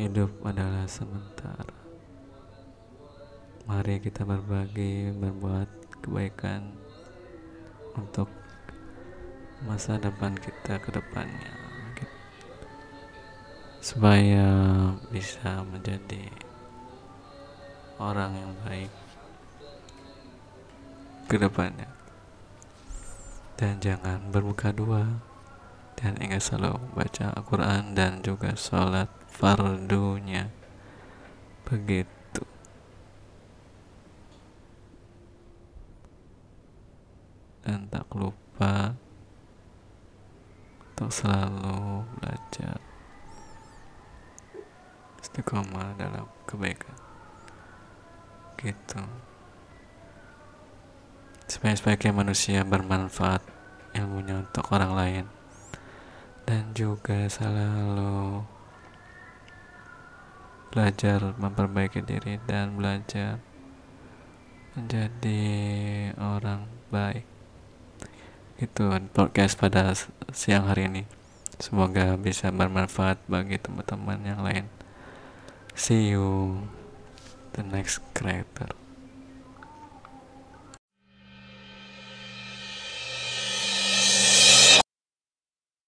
hidup adalah sementara mari kita berbagi berbuat kebaikan untuk masa depan kita ke depannya. Supaya bisa menjadi orang yang baik ke depannya. Dan jangan bermuka dua. Dan ingat selalu baca Al-Quran dan juga sholat fardunya begitu. Dan tak lupa untuk selalu belajar istiqomah dalam kebaikan. Gitu. Supaya sebagai manusia bermanfaat ilmunya untuk orang lain. Dan juga selalu belajar memperbaiki diri dan belajar menjadi orang baik. Itu podcast pada siang hari ini. Semoga bisa bermanfaat bagi teman-teman yang lain. See you the next creator